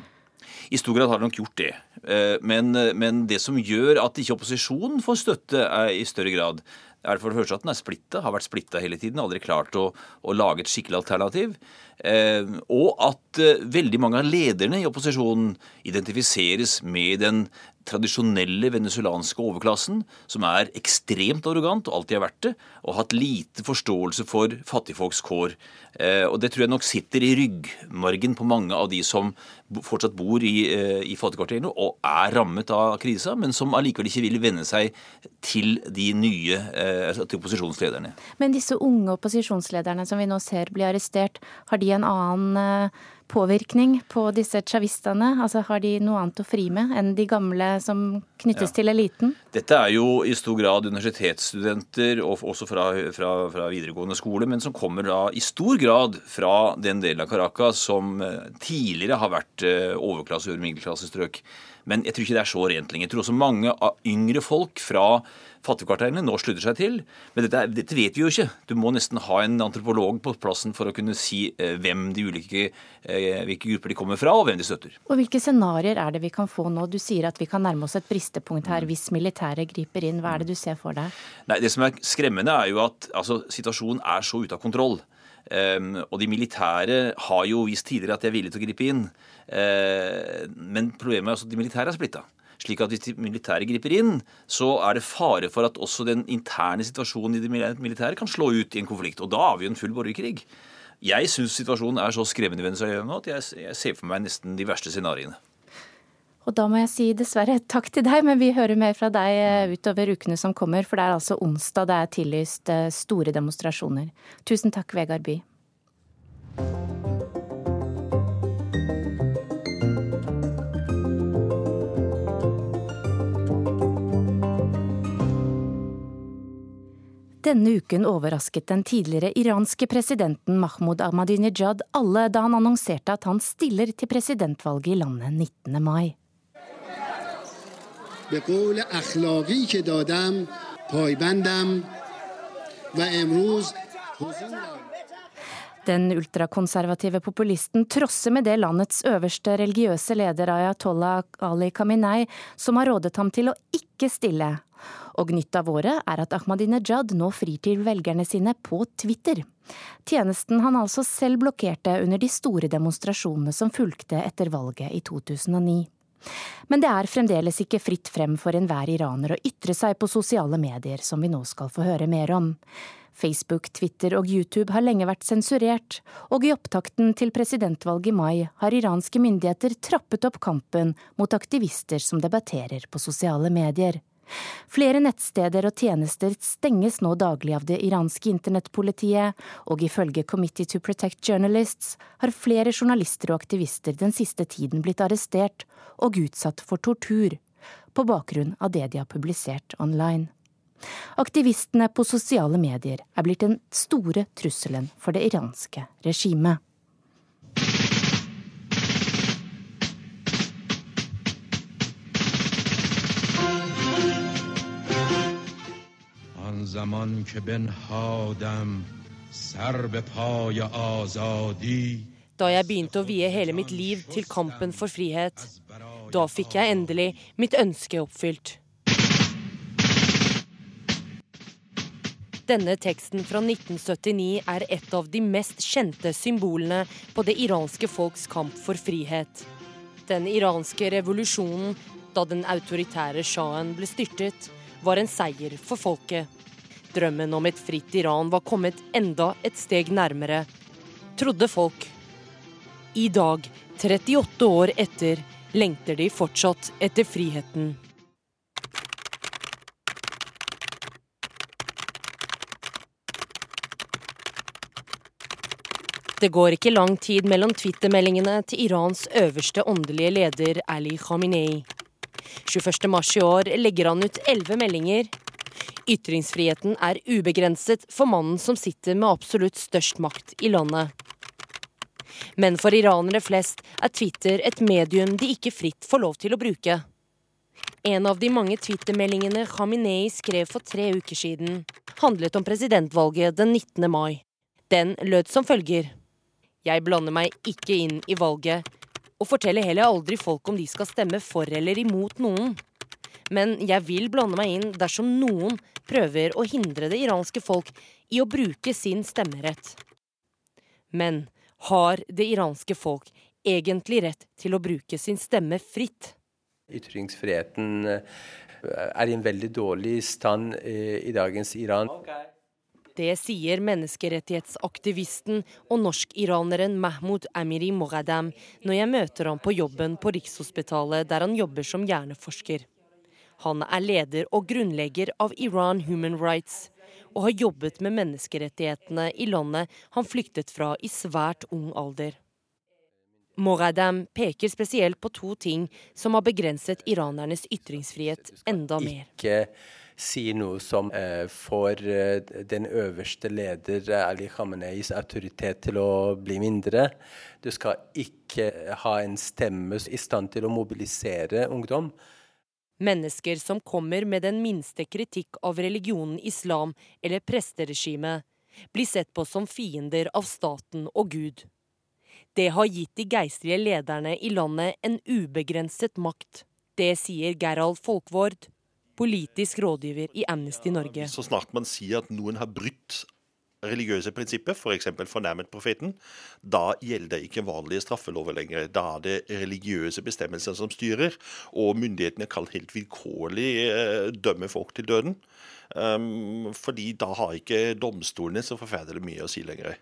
I stor grad har de nok gjort det. Eh, men, men, det som gjør at ikke opposisjonen får støtte er i større grad, er for det første at den er splitta, har vært splitta hele tiden, aldri klart å, å lage et skikkelig alternativ. Eh, og at eh, veldig mange av lederne i opposisjonen identifiseres med den tradisjonelle venezuelanske overklassen, som er ekstremt arrogant og alltid har vært det, og hatt lite forståelse for fattigfolks kår. Eh, og Det tror jeg nok sitter i ryggmargen på mange av de som fortsatt bor i, eh, i fattigkvarterene og er rammet av krisa, men som allikevel ikke vil venne seg til de nye eh, til opposisjonslederne. Men disse unge opposisjonslederne som vi nå ser bli arrestert, har de en annen påvirkning på disse chavistene? Altså Har de noe annet å fri med enn de gamle som knyttes ja. til eliten? Dette er jo i stor grad universitetsstudenter, og også fra, fra, fra, videregående skole, men som kommer da i stor grad fra den delen av Caracas som eh, tidligere har vært eh, overklasse- og middelklassestrøk. Men jeg tror ikke det er så rent lenger. Jeg tror også mange yngre folk fra fattigkvarterene nå slutter seg til. Men dette, dette, vet vi jo ikke. Du må nesten ha en antropolog på plassen for å kunne si eh, hvem de ulike, eh, hvilke grupper de kommer fra, og hvem de støtter. Og Hvilke scenarioer er det vi kan få nå? Du sier at vi kan nærme oss et bristepunkt her hvis militæret griper inn. Hva er det du ser for deg? Nei, Det som er skremmende, er jo at altså, situasjonen er så ute av kontroll. Um, og de militære har jo vist tidligere at de er villige til å gripe inn. Uh, men problemet er også at de militære er splitta slik at hvis de militære griper inn, så er det fare for at også den interne situasjonen i det militære kan slå ut i en konflikt. Og da har vi jo en full borgerkrig. Jeg syns situasjonen er så skremmende i Venezuela nå at jeg ser for meg nesten de verste scenarioene. Og da må jeg si dessverre takk til deg, men vi hører mer fra deg eh, utover ukene som kommer, for det er altså onsdag det er tillyst eh, store demonstrasjoner. Tusen takk, Vegard By. Denne uken overrasket den tidligere iranske presidenten Mahmoud Ahmadinejad alle da han annonserte at han stiller til presidentvalget i landet 19. mai. Den ultrakonservative populisten trosser med det landets øverste religiøse leder Ayatollah Ali Khamenei, som har rådet ham til å ikke stille. Og nytt av året er at Ahmadinejad nå frir til velgerne sine på Twitter. Tjenesten han altså selv blokkerte under de store demonstrasjonene som fulgte etter valget i 2009. Men det er fremdeles ikke fritt frem for enhver iraner å ytre seg på sosiale medier, som vi nå skal få høre mer om. Facebook, Twitter og YouTube har lenge vært sensurert, og i opptakten til presidentvalget i mai har iranske myndigheter trappet opp kampen mot aktivister som debatterer på sosiale medier. Flere nettsteder og tjenester stenges nå daglig av det iranske internettpolitiet, og ifølge Committee to Protect Journalists har flere journalister og aktivister den siste tiden blitt arrestert og utsatt for tortur, på bakgrunn av det de har publisert online. Aktivistene på sosiale medier er blitt den store trusselen for det iranske regimet. Da jeg begynte å vie hele mitt liv til kampen for frihet, da fikk jeg endelig mitt ønske oppfylt. Denne teksten fra 1979 er et av de mest kjente symbolene på det iranske folks kamp for frihet. Den iranske revolusjonen, da den autoritære sjahen ble styrtet, var en seier for folket. Drømmen om et fritt Iran var kommet enda et steg nærmere, trodde folk. I dag, 38 år etter, lengter de fortsatt etter friheten. Det går ikke lang tid mellom twittermeldingene til Irans øverste åndelige leder Ali Khamenei. 21.3 i år legger han ut elleve meldinger. Ytringsfriheten er ubegrenset for mannen som sitter med absolutt størst makt i landet. Men for iranere flest er Twitter et medium de ikke fritt får lov til å bruke. En av de mange twittermeldingene Khamenei skrev for tre uker siden, handlet om presidentvalget den 19. mai. Den lød som følger. Jeg blander meg ikke inn i valget, og forteller heller aldri folk om de skal stemme for eller imot noen. Men jeg vil blande meg inn dersom noen prøver å hindre det iranske folk i å bruke sin stemmerett. Men har det iranske folk egentlig rett til å bruke sin stemme fritt? Ytringsfriheten eh, er i en veldig dårlig stand eh, i dagens Iran. Okay. Det sier menneskerettighetsaktivisten og norsk-iraneren Mahmoud Amiri Moghadam når jeg møter ham på jobben på Rikshospitalet der han jobber som hjerneforsker. Han er leder og grunnlegger av Iran Human Rights, og har jobbet med menneskerettighetene i landet han flyktet fra i svært ung alder. Moradam peker spesielt på to ting som har begrenset iranernes ytringsfrihet enda mer. Ikke si noe som eh, får eh, den øverste leder eh, Ali Khameneis autoritet til å bli mindre. Du skal ikke ha en stemme i stand til å mobilisere ungdom. Mennesker som kommer med den minste kritikk av religionen islam eller presteregimet, blir sett på som fiender av staten og Gud. Det har gitt de geistlige lederne i landet en ubegrenset makt. Det sier Gerald Folkvord, politisk rådgiver i Amnesty Norge. Så snart man sier at noen har brutt religiøse prinsipper, f.eks. For fornærmet profeten, da gjelder ikke vanlige straffelover lenger. Da er det religiøse bestemmelser som styrer, og myndighetene kan helt vilkårlig eh, dømme folk til døden. Um, fordi da har ikke domstolene så forferdelig mye å si lenger.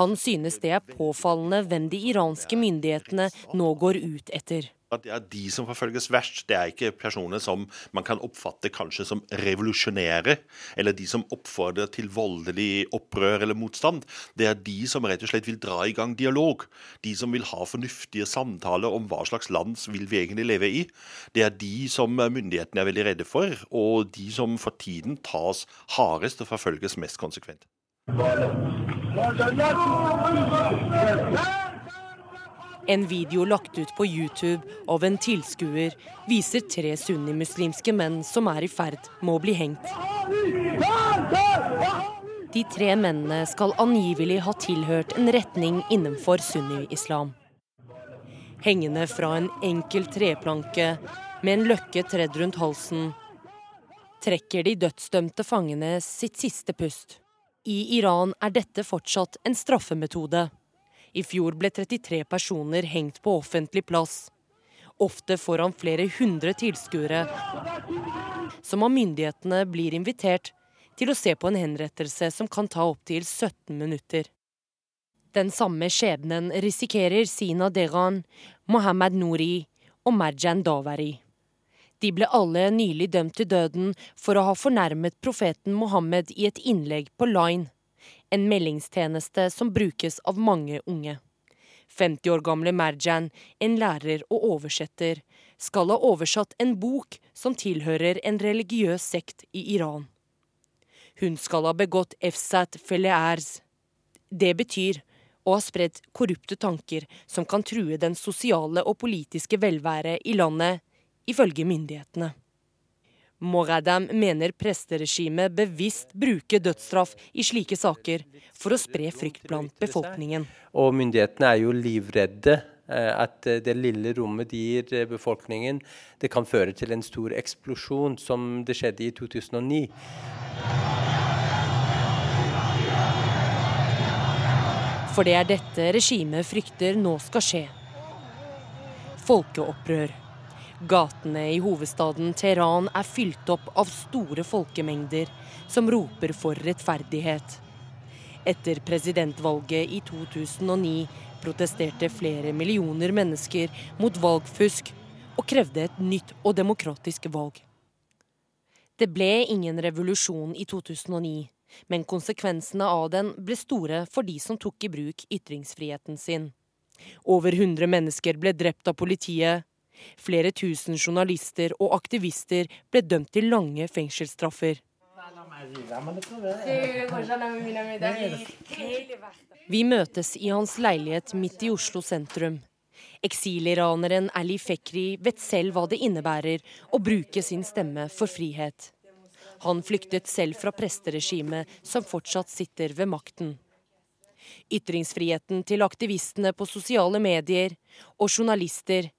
Han synes det er påfallende hvem de iranske myndighetene nå går ut etter at det er de som forfølges verst. Det er ikke personer som man kan oppfatte kanskje som revolusjonære, eller de som oppfordrer til voldelig opprør eller motstand. Det er de som rett og slett vil dra i gang dialog. De som vil ha fornuftige samtaler om hva slags land vil vi egentlig leve i. Det er de som myndighetene er veldig redde for, og de som for tiden tas hardest og forfølges mest konsekvent. En video lagt ut på YouTube av en tilskuer viser tre sunnimuslimske menn som er i ferd med å bli hengt. De tre mennene skal angivelig ha tilhørt en retning innenfor sunni-islam. Hengende fra en enkel treplanke med en løkke tredd rundt halsen, trekker de dødsdømte fangene sitt siste pust. I Iran er dette fortsatt en straffemetode. I fjor ble 33 personer hengt på offentlig plass. Ofte foran flere hundre tilskuere, som av myndighetene blir invitert til å se på en henrettelse som kan ta opptil 17 minutter. Den samme skjebnen risikerer Sina Deran, Mohammed Nouri og Marjan Davari. De ble alle nylig dømt til døden for å ha fornærmet profeten Mohammed i et innlegg på Line, en meldingstjeneste som brukes av mange unge. 50 år gamle Merjan, en lærer og oversetter, skal ha oversatt en bok som tilhører en religiøs sekt i Iran. Hun skal ha begått efsat feleers. Det betyr å ha spredt korrupte tanker som kan true den sosiale og politiske velværet i landet, ifølge myndighetene. Moradam mener presteregimet bevisst bruker dødsstraff i slike saker for å spre frykt blant befolkningen. Og myndighetene er jo livredde eh, at det lille rommet de gir eh, befolkningen, det kan føre til en stor eksplosjon, som det skjedde i 2009. For det er dette regimet frykter nå skal skje. Folkeopprør. Gatene i hovedstaden Teheran er fylt opp av store folkemengder som roper for rettferdighet. Etter presidentvalget i 2009 protesterte flere millioner mennesker mot valgfusk og krevde et nytt og demokratisk valg. Det ble ingen revolusjon i 2009, men konsekvensene av den ble store for de som tok i bruk ytringsfriheten sin. Over 100 mennesker ble drept av politiet. Flere tusen journalister og aktivister ble dømt til lange fengselsstraffer. Vi møtes i hans leilighet midt i Oslo sentrum. Eksiliraneren Ali Fekri vet selv hva det innebærer å bruke sin stemme for frihet. Han flyktet selv fra presteregimet som fortsatt sitter ved makten. Ytringsfriheten til aktivistene på sosiale medier og journalister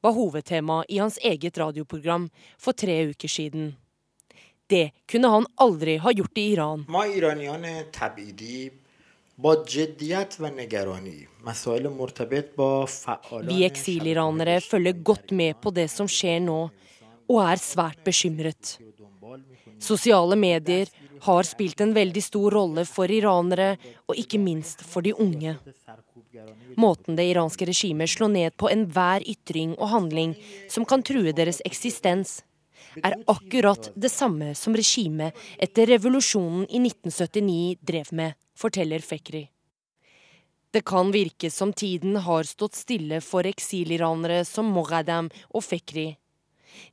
var hovedtema i hans eget radioprogram for tre uker siden. Det kunne han aldri ha gjort i Iran. Vi eksiliranere følger godt med på det som skjer nå, og er svært bekymret. Sosiale medier har spilt en veldig stor rolle for iranere, og ikke minst for de unge. Måten det iranske regimet slår ned på enhver ytring og handling som kan true deres eksistens, er akkurat det samme som regimet etter revolusjonen i 1979 drev med, forteller Fekri. Det kan virke som tiden har stått stille for eksiliranere som Moghadam og Fekri.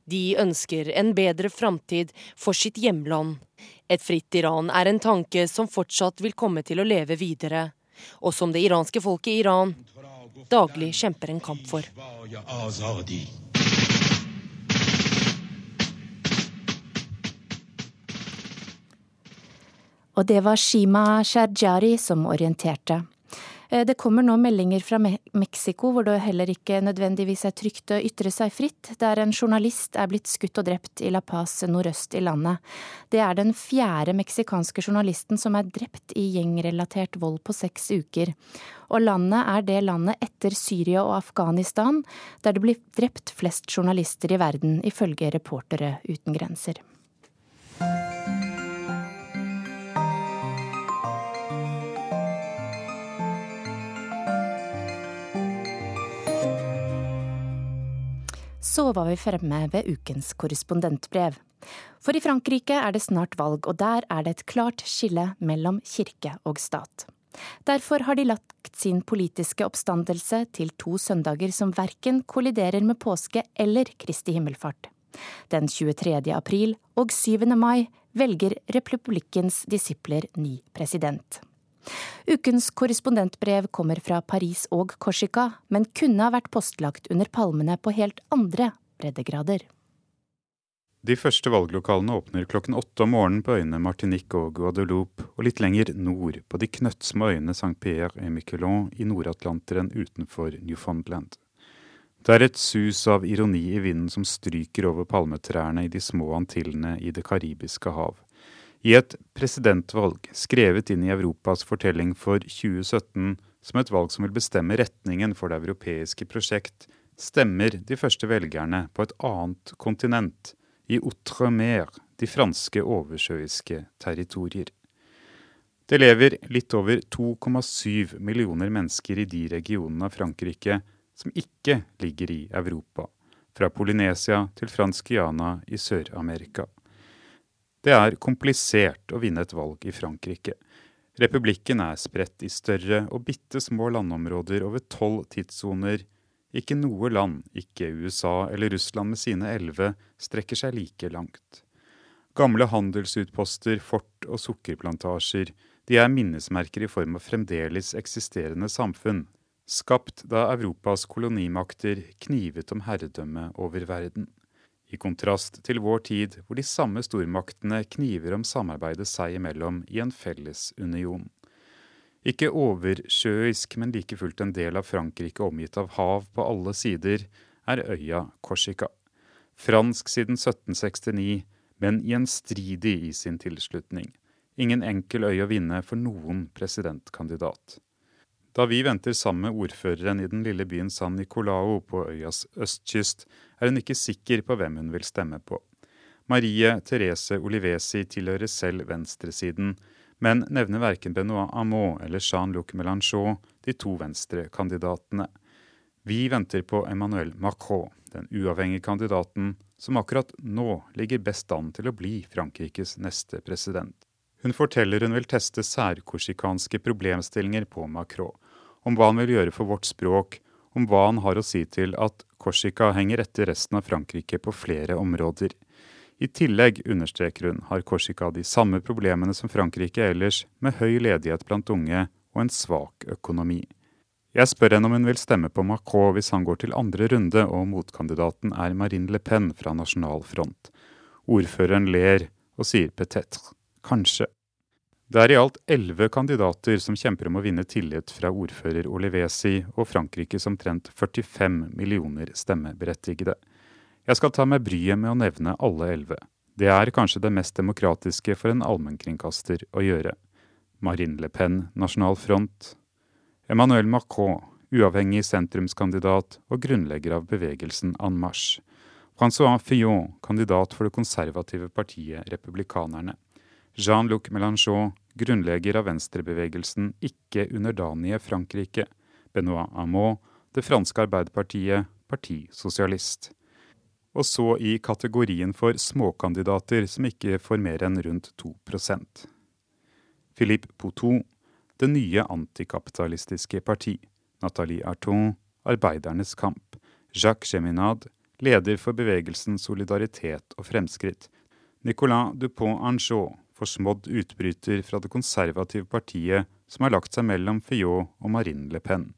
De ønsker en bedre framtid for sitt hjemland. Et fritt Iran er en tanke som fortsatt vil komme til å leve videre, og som det iranske folket i Iran daglig kjemper en kamp for. Og det var Shima Sharjari som orienterte. Eh, det kommer nå meldinger fra Mexico hvor det heller ikke nødvendigvis er trygt å ytre seg fritt, der en journalist er blitt skutt og drept i La Paz nordøst i landet. Det er den fjerde meksikanske journalisten som er drept i gjengrelatert vold på seks uker. Og landet er det landet etter Syria og Afghanistan der det blir drept flest journalister i verden, ifølge Reportere uten grenser. Så var vi fremme ved ukens korrespondentbrev. For i Frankrike er det snart valg, og der er det et klart skille mellom kirke og stat. Derfor har de lagt sin politiske oppstandelse til to søndager som verken kolliderer med påske eller Kristi himmelfart. Den 23. april og 7. mai velger republikkens disipler ny president. Ukens korrespondentbrev kommer fra Paris og Korsika, men kunne ha vært postlagt under palmene på helt andre breddegrader. De første valglokalene åpner klokken åtte om morgenen på øyene Martinique og Guadeloupe, og litt lenger nord på de knøttsmå øyene Saint-Pierre et Miquelon i Nord-Atlanteren utenfor Newfoundland. Det er et sus av ironi i vinden som stryker over palmetrærne i de små antillene i Det karibiske hav. I et presidentvalg skrevet inn i Europas fortelling for 2017 som et valg som vil bestemme retningen for det europeiske prosjekt, stemmer de første velgerne på et annet kontinent i Outre-mer, de franske oversjøiske territorier. Det lever litt over 2,7 millioner mennesker i de regionene av Frankrike som ikke ligger i Europa, fra Polynesia til Fransk Guyana i Sør-Amerika. Det er komplisert å vinne et valg i Frankrike. Republikken er spredt i større og bitte små landområder over tolv tidssoner ikke noe land, ikke USA eller Russland med sine elleve, strekker seg like langt. Gamle handelsutposter, fort og sukkerplantasjer, de er minnesmerker i form av fremdeles eksisterende samfunn, skapt da Europas kolonimakter knivet om herredømme over verden. I kontrast til vår tid, hvor de samme stormaktene kniver om samarbeidet seg imellom i en felles union. Ikke oversjøisk, men like fullt en del av Frankrike omgitt av hav på alle sider, er øya Korsika. Fransk siden 1769, men gjenstridig i sin tilslutning. Ingen enkel øy å vinne for noen presidentkandidat. Da vi venter sammen med ordføreren i den lille byen San Nicolao på øyas østkyst, er hun ikke sikker på hvem hun vil stemme på. Marie Therese Olivesi tilhører selv venstresiden, men nevner verken Benoit Amaud eller Jean-Luc Mélenchon, de to venstrekandidatene. Vi venter på Emmanuel Macron, den uavhengige kandidaten som akkurat nå ligger best an til å bli Frankrikes neste president. Hun forteller hun vil teste særkorsikanske problemstillinger på Macron, om hva han vil gjøre for vårt språk, om hva han har å si til at Korsika henger etter resten av Frankrike på flere områder. I tillegg, understreker hun, har Korsika de samme problemene som Frankrike ellers, med høy ledighet blant unge og en svak økonomi. Jeg spør henne om hun vil stemme på Macron hvis han går til andre runde og motkandidaten er Marine Le Pen fra Nasjonal Front. Ordføreren ler og sier peut-être, kanskje. Det er i alt elleve kandidater som kjemper om å vinne tillit fra ordfører Olivesi og Frankrikes omtrent 45 millioner stemmeberettigede. Jeg skal ta meg bryet med å nevne alle elleve. Det er kanskje det mest demokratiske for en allmennkringkaster å gjøre. Marine Le Pen, Nasjonal Front. Emmanuel Macron, uavhengig sentrumskandidat og grunnlegger av bevegelsen En Marche. Francois Fillon, kandidat for det konservative partiet Republikanerne. Jean-Luc Mélenchon, grunnlegger av venstrebevegelsen Ikke underdanige Frankrike. Benoit Hamot, det franske arbeiderpartiet, partisosialist. Og så i kategorien for småkandidater som ikke får mer enn rundt 2% Philippe Poutou, Det nye antikapitalistiske parti, Nathalie Arton, Arbeidernes kamp, Jacques Geminad, leder for bevegelsen Solidaritet og Fremskritt, Nicolas Dupont-Anjot, forsmådd utbryter fra det konservative partiet som har lagt seg mellom Fillot og Marine Le Pen,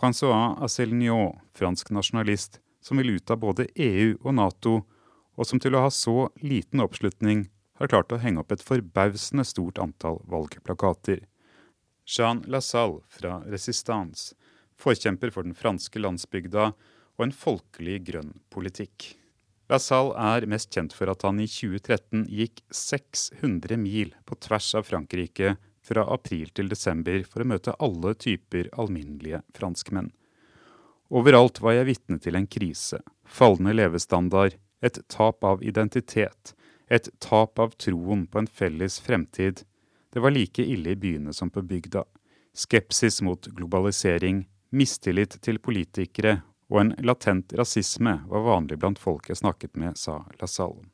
Francois Asselignot, fransk nasjonalist, som vil ut av både EU og Nato, og som til å ha så liten oppslutning har klart å henge opp et forbausende stort antall valgplakater. Jean Lasalle fra Resistance, forkjemper for den franske landsbygda og en folkelig grønn politikk. Lassalle er mest kjent for at han i 2013 gikk 600 mil på tvers av Frankrike fra april til desember for å møte alle typer alminnelige franskmenn. Overalt var jeg vitne til en krise, fallende levestandard, et tap av identitet, et tap av troen på en felles fremtid. Det var like ille i byene som på bygda. Skepsis mot globalisering, mistillit til politikere og en latent rasisme var vanlig blant folk jeg snakket med, sa LaSalle.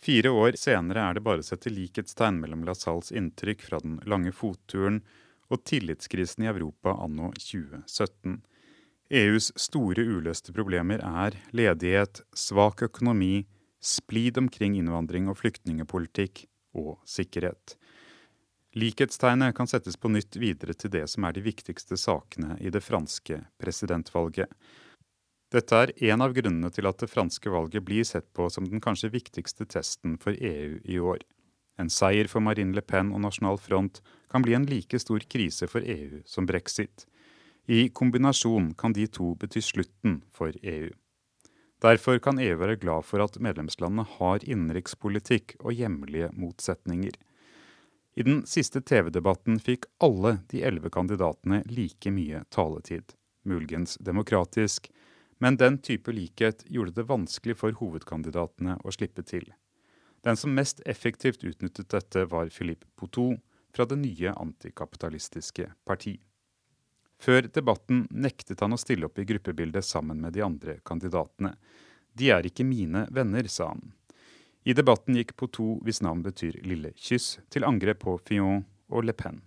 Fire år senere er det bare å sette likhetstegn mellom LaSalles inntrykk fra den lange fotturen og tillitskrisen i Europa anno 2017. EUs store uløste problemer er ledighet, svak økonomi, splid omkring innvandring og flyktningepolitikk og sikkerhet. Likhetstegnet kan settes på nytt videre til det som er de viktigste sakene i det franske presidentvalget. Dette er en av grunnene til at det franske valget blir sett på som den kanskje viktigste testen for EU i år. En seier for Marine Le Pen og Nasjonal Front kan bli en like stor krise for EU som brexit. I kombinasjon kan de to bety slutten for EU. Derfor kan EU være glad for at medlemslandene har innenrikspolitikk og hjemlige motsetninger. I den siste TV-debatten fikk alle de elleve kandidatene like mye taletid. Muligens demokratisk, men den type likhet gjorde det vanskelig for hovedkandidatene å slippe til. Den som mest effektivt utnyttet dette, var Philippe Poutou fra det nye antikapitalistiske parti. Før debatten nektet han å stille opp i gruppebildet sammen med de andre kandidatene. De er ikke mine venner, sa han. I debatten gikk Poutou, hvis navn betyr lille kyss, til angrep på Fillon og Le Pen.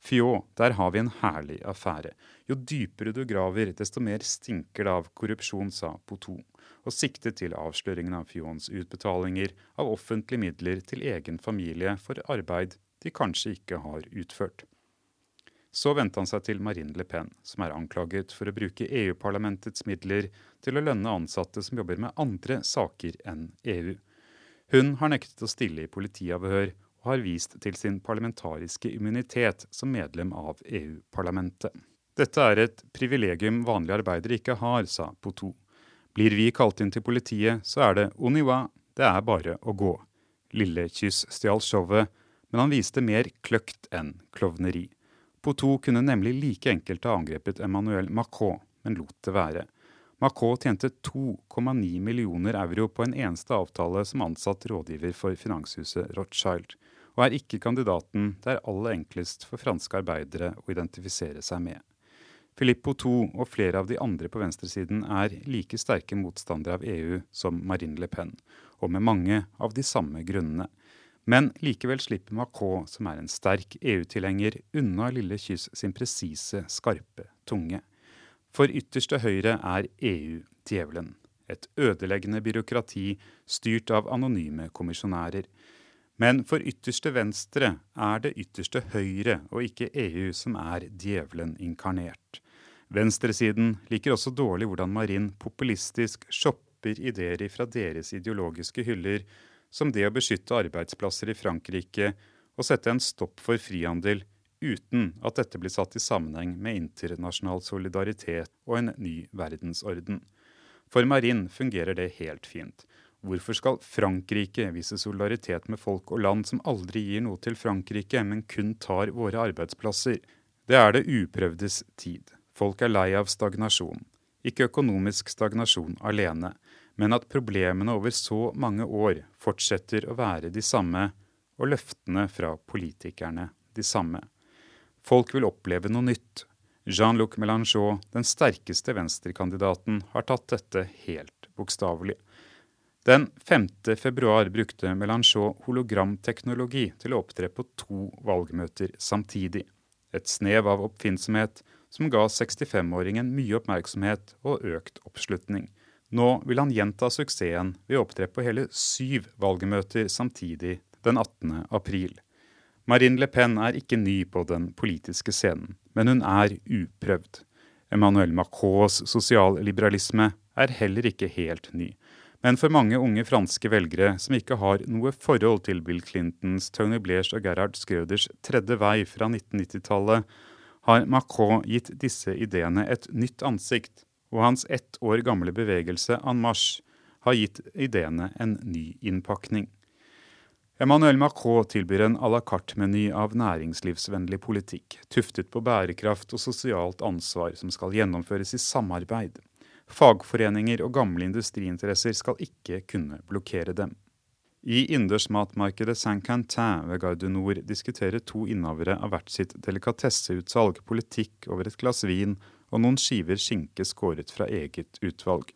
Fjå, der har vi en herlig affære. Jo dypere du graver, desto mer stinker det av korrupsjon, sa Poutou, og siktet til avsløringen av Fjåns utbetalinger av offentlige midler til egen familie for arbeid de kanskje ikke har utført. Så vendte han seg til Marine Le Pen, som er anklaget for å bruke EU-parlamentets midler til å lønne ansatte som jobber med andre saker enn EU. Hun har nektet å stille i politiavhør og har vist til sin parlamentariske immunitet som medlem av EU-parlamentet. Dette er et privilegium vanlige arbeidere ikke har, sa Poutou. Blir vi kalt inn til politiet, så er det oniwa, det er bare å gå. Lillekyss stjal showet, men han viste mer kløkt enn klovneri. Poutou kunne nemlig like enkelt ha angrepet Emmanuel Macron, men lot det være. Macron tjente 2,9 millioner euro på en eneste avtale som ansatt rådgiver for finanshuset Rothschild og er ikke kandidaten det er aller enklest for franske arbeidere å identifisere seg med. Filippo II og flere av de andre på venstresiden er like sterke motstandere av EU som Marine Le Pen, og med mange av de samme grunnene. Men likevel slipper Macron, som er en sterk EU-tilhenger, unna Lille Kyss sin presise, skarpe tunge. For ytterste høyre er EU djevelen. Et ødeleggende byråkrati styrt av anonyme kommisjonærer. Men for ytterste venstre er det ytterste høyre og ikke EU som er djevelen inkarnert. Venstresiden liker også dårlig hvordan Marin populistisk shopper ideer fra deres ideologiske hyller, som det å beskytte arbeidsplasser i Frankrike og sette en stopp for frihandel uten at dette blir satt i sammenheng med internasjonal solidaritet og en ny verdensorden. For Marin fungerer det helt fint. Hvorfor skal Frankrike vise solidaritet med folk og land som aldri gir noe til Frankrike, men kun tar våre arbeidsplasser? Det er det uprøvdes tid. Folk er lei av stagnasjon. Ikke økonomisk stagnasjon alene, men at problemene over så mange år fortsetter å være de samme, og løftene fra politikerne de samme. Folk vil oppleve noe nytt. Jean-Luc Mélenchon, den sterkeste venstrekandidaten, har tatt dette helt bokstavelig. Den 5. februar brukte Melanchon hologramteknologi til å opptre på to valgmøter samtidig. Et snev av oppfinnsomhet som ga 65-åringen mye oppmerksomhet og økt oppslutning. Nå vil han gjenta suksessen ved å opptre på hele syv valgmøter samtidig den 18. april. Marine Le Pen er ikke ny på den politiske scenen, men hun er uprøvd. Emmanuel Macrons sosialliberalisme er heller ikke helt ny. Men for mange unge franske velgere som ikke har noe forhold til Bill Clintons, Tony Blairs og Gerhard Schrøders tredje vei fra 1990-tallet, har Macron gitt disse ideene et nytt ansikt, og hans ett år gamle bevegelse En Marche har gitt ideene en ny innpakning. Emmanuel Macron tilbyr en à la carte-meny av næringslivsvennlig politikk, tuftet på bærekraft og sosialt ansvar, som skal gjennomføres i samarbeid. Fagforeninger og gamle industriinteresser skal ikke kunne blokkere dem. I innendørsmatmarkedet Saint-Quentin ved Garde Nord diskuterer to innehavere av hvert sitt delikatesseutsalg politikk over et glass vin og noen skiver skinke skåret fra eget utvalg.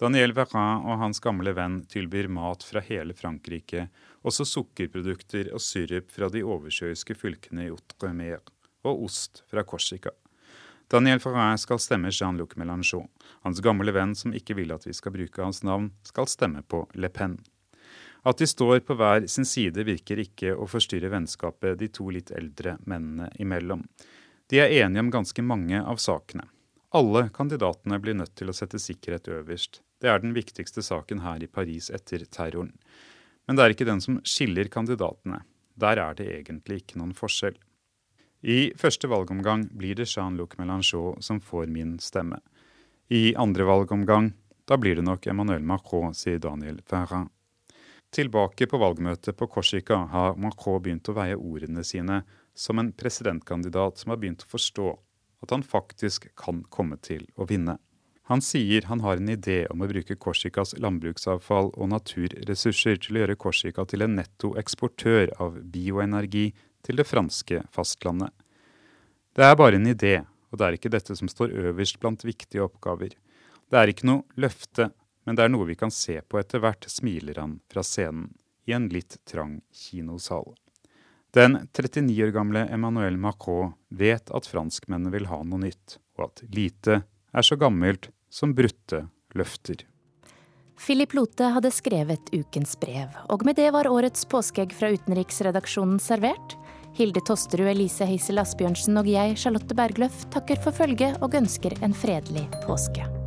Daniel Verrin og hans gamle venn tilbyr mat fra hele Frankrike, også sukkerprodukter og syrup fra de oversjøiske fylkene i Outremer, og ost fra Korsika. Daniel Farrin skal stemme Jean-Luc Mélenchon. Hans gamle venn som ikke vil at vi skal bruke hans navn, skal stemme på Le Pen. At de står på hver sin side virker ikke å forstyrre vennskapet de to litt eldre mennene imellom. De er enige om ganske mange av sakene. Alle kandidatene blir nødt til å sette sikkerhet øverst. Det er den viktigste saken her i Paris etter terroren. Men det er ikke den som skiller kandidatene. Der er det egentlig ikke noen forskjell. I første valgomgang blir det Jean-Luc Mélenchon som får min stemme. I andre valgomgang, da blir det nok Emmanuel Macron, sier Daniel Ferrand. Tilbake på valgmøtet på Korsika har Macron begynt å veie ordene sine som en presidentkandidat som har begynt å forstå at han faktisk kan komme til å vinne. Han sier han har en idé om å bruke Korsikas landbruksavfall og naturressurser til å gjøre Korsika til en netto eksportør av bioenergi til det franske fastlandet. Det er bare en idé, og det er ikke dette som står øverst blant viktige oppgaver. Det er ikke noe løfte, men det er noe vi kan se på etter hvert, smiler han fra scenen, i en litt trang kinosal. Den 39 år gamle Emmanuel Macron vet at franskmennene vil ha noe nytt, og at lite er så gammelt som brutte løfter. Philip Lote hadde skrevet ukens brev, og med det var årets påskeegg fra utenriksredaksjonen servert. Hilde Tosterud, Elise Heisel Asbjørnsen og jeg, Charlotte Bergløff, takker for følget og ønsker en fredelig påske.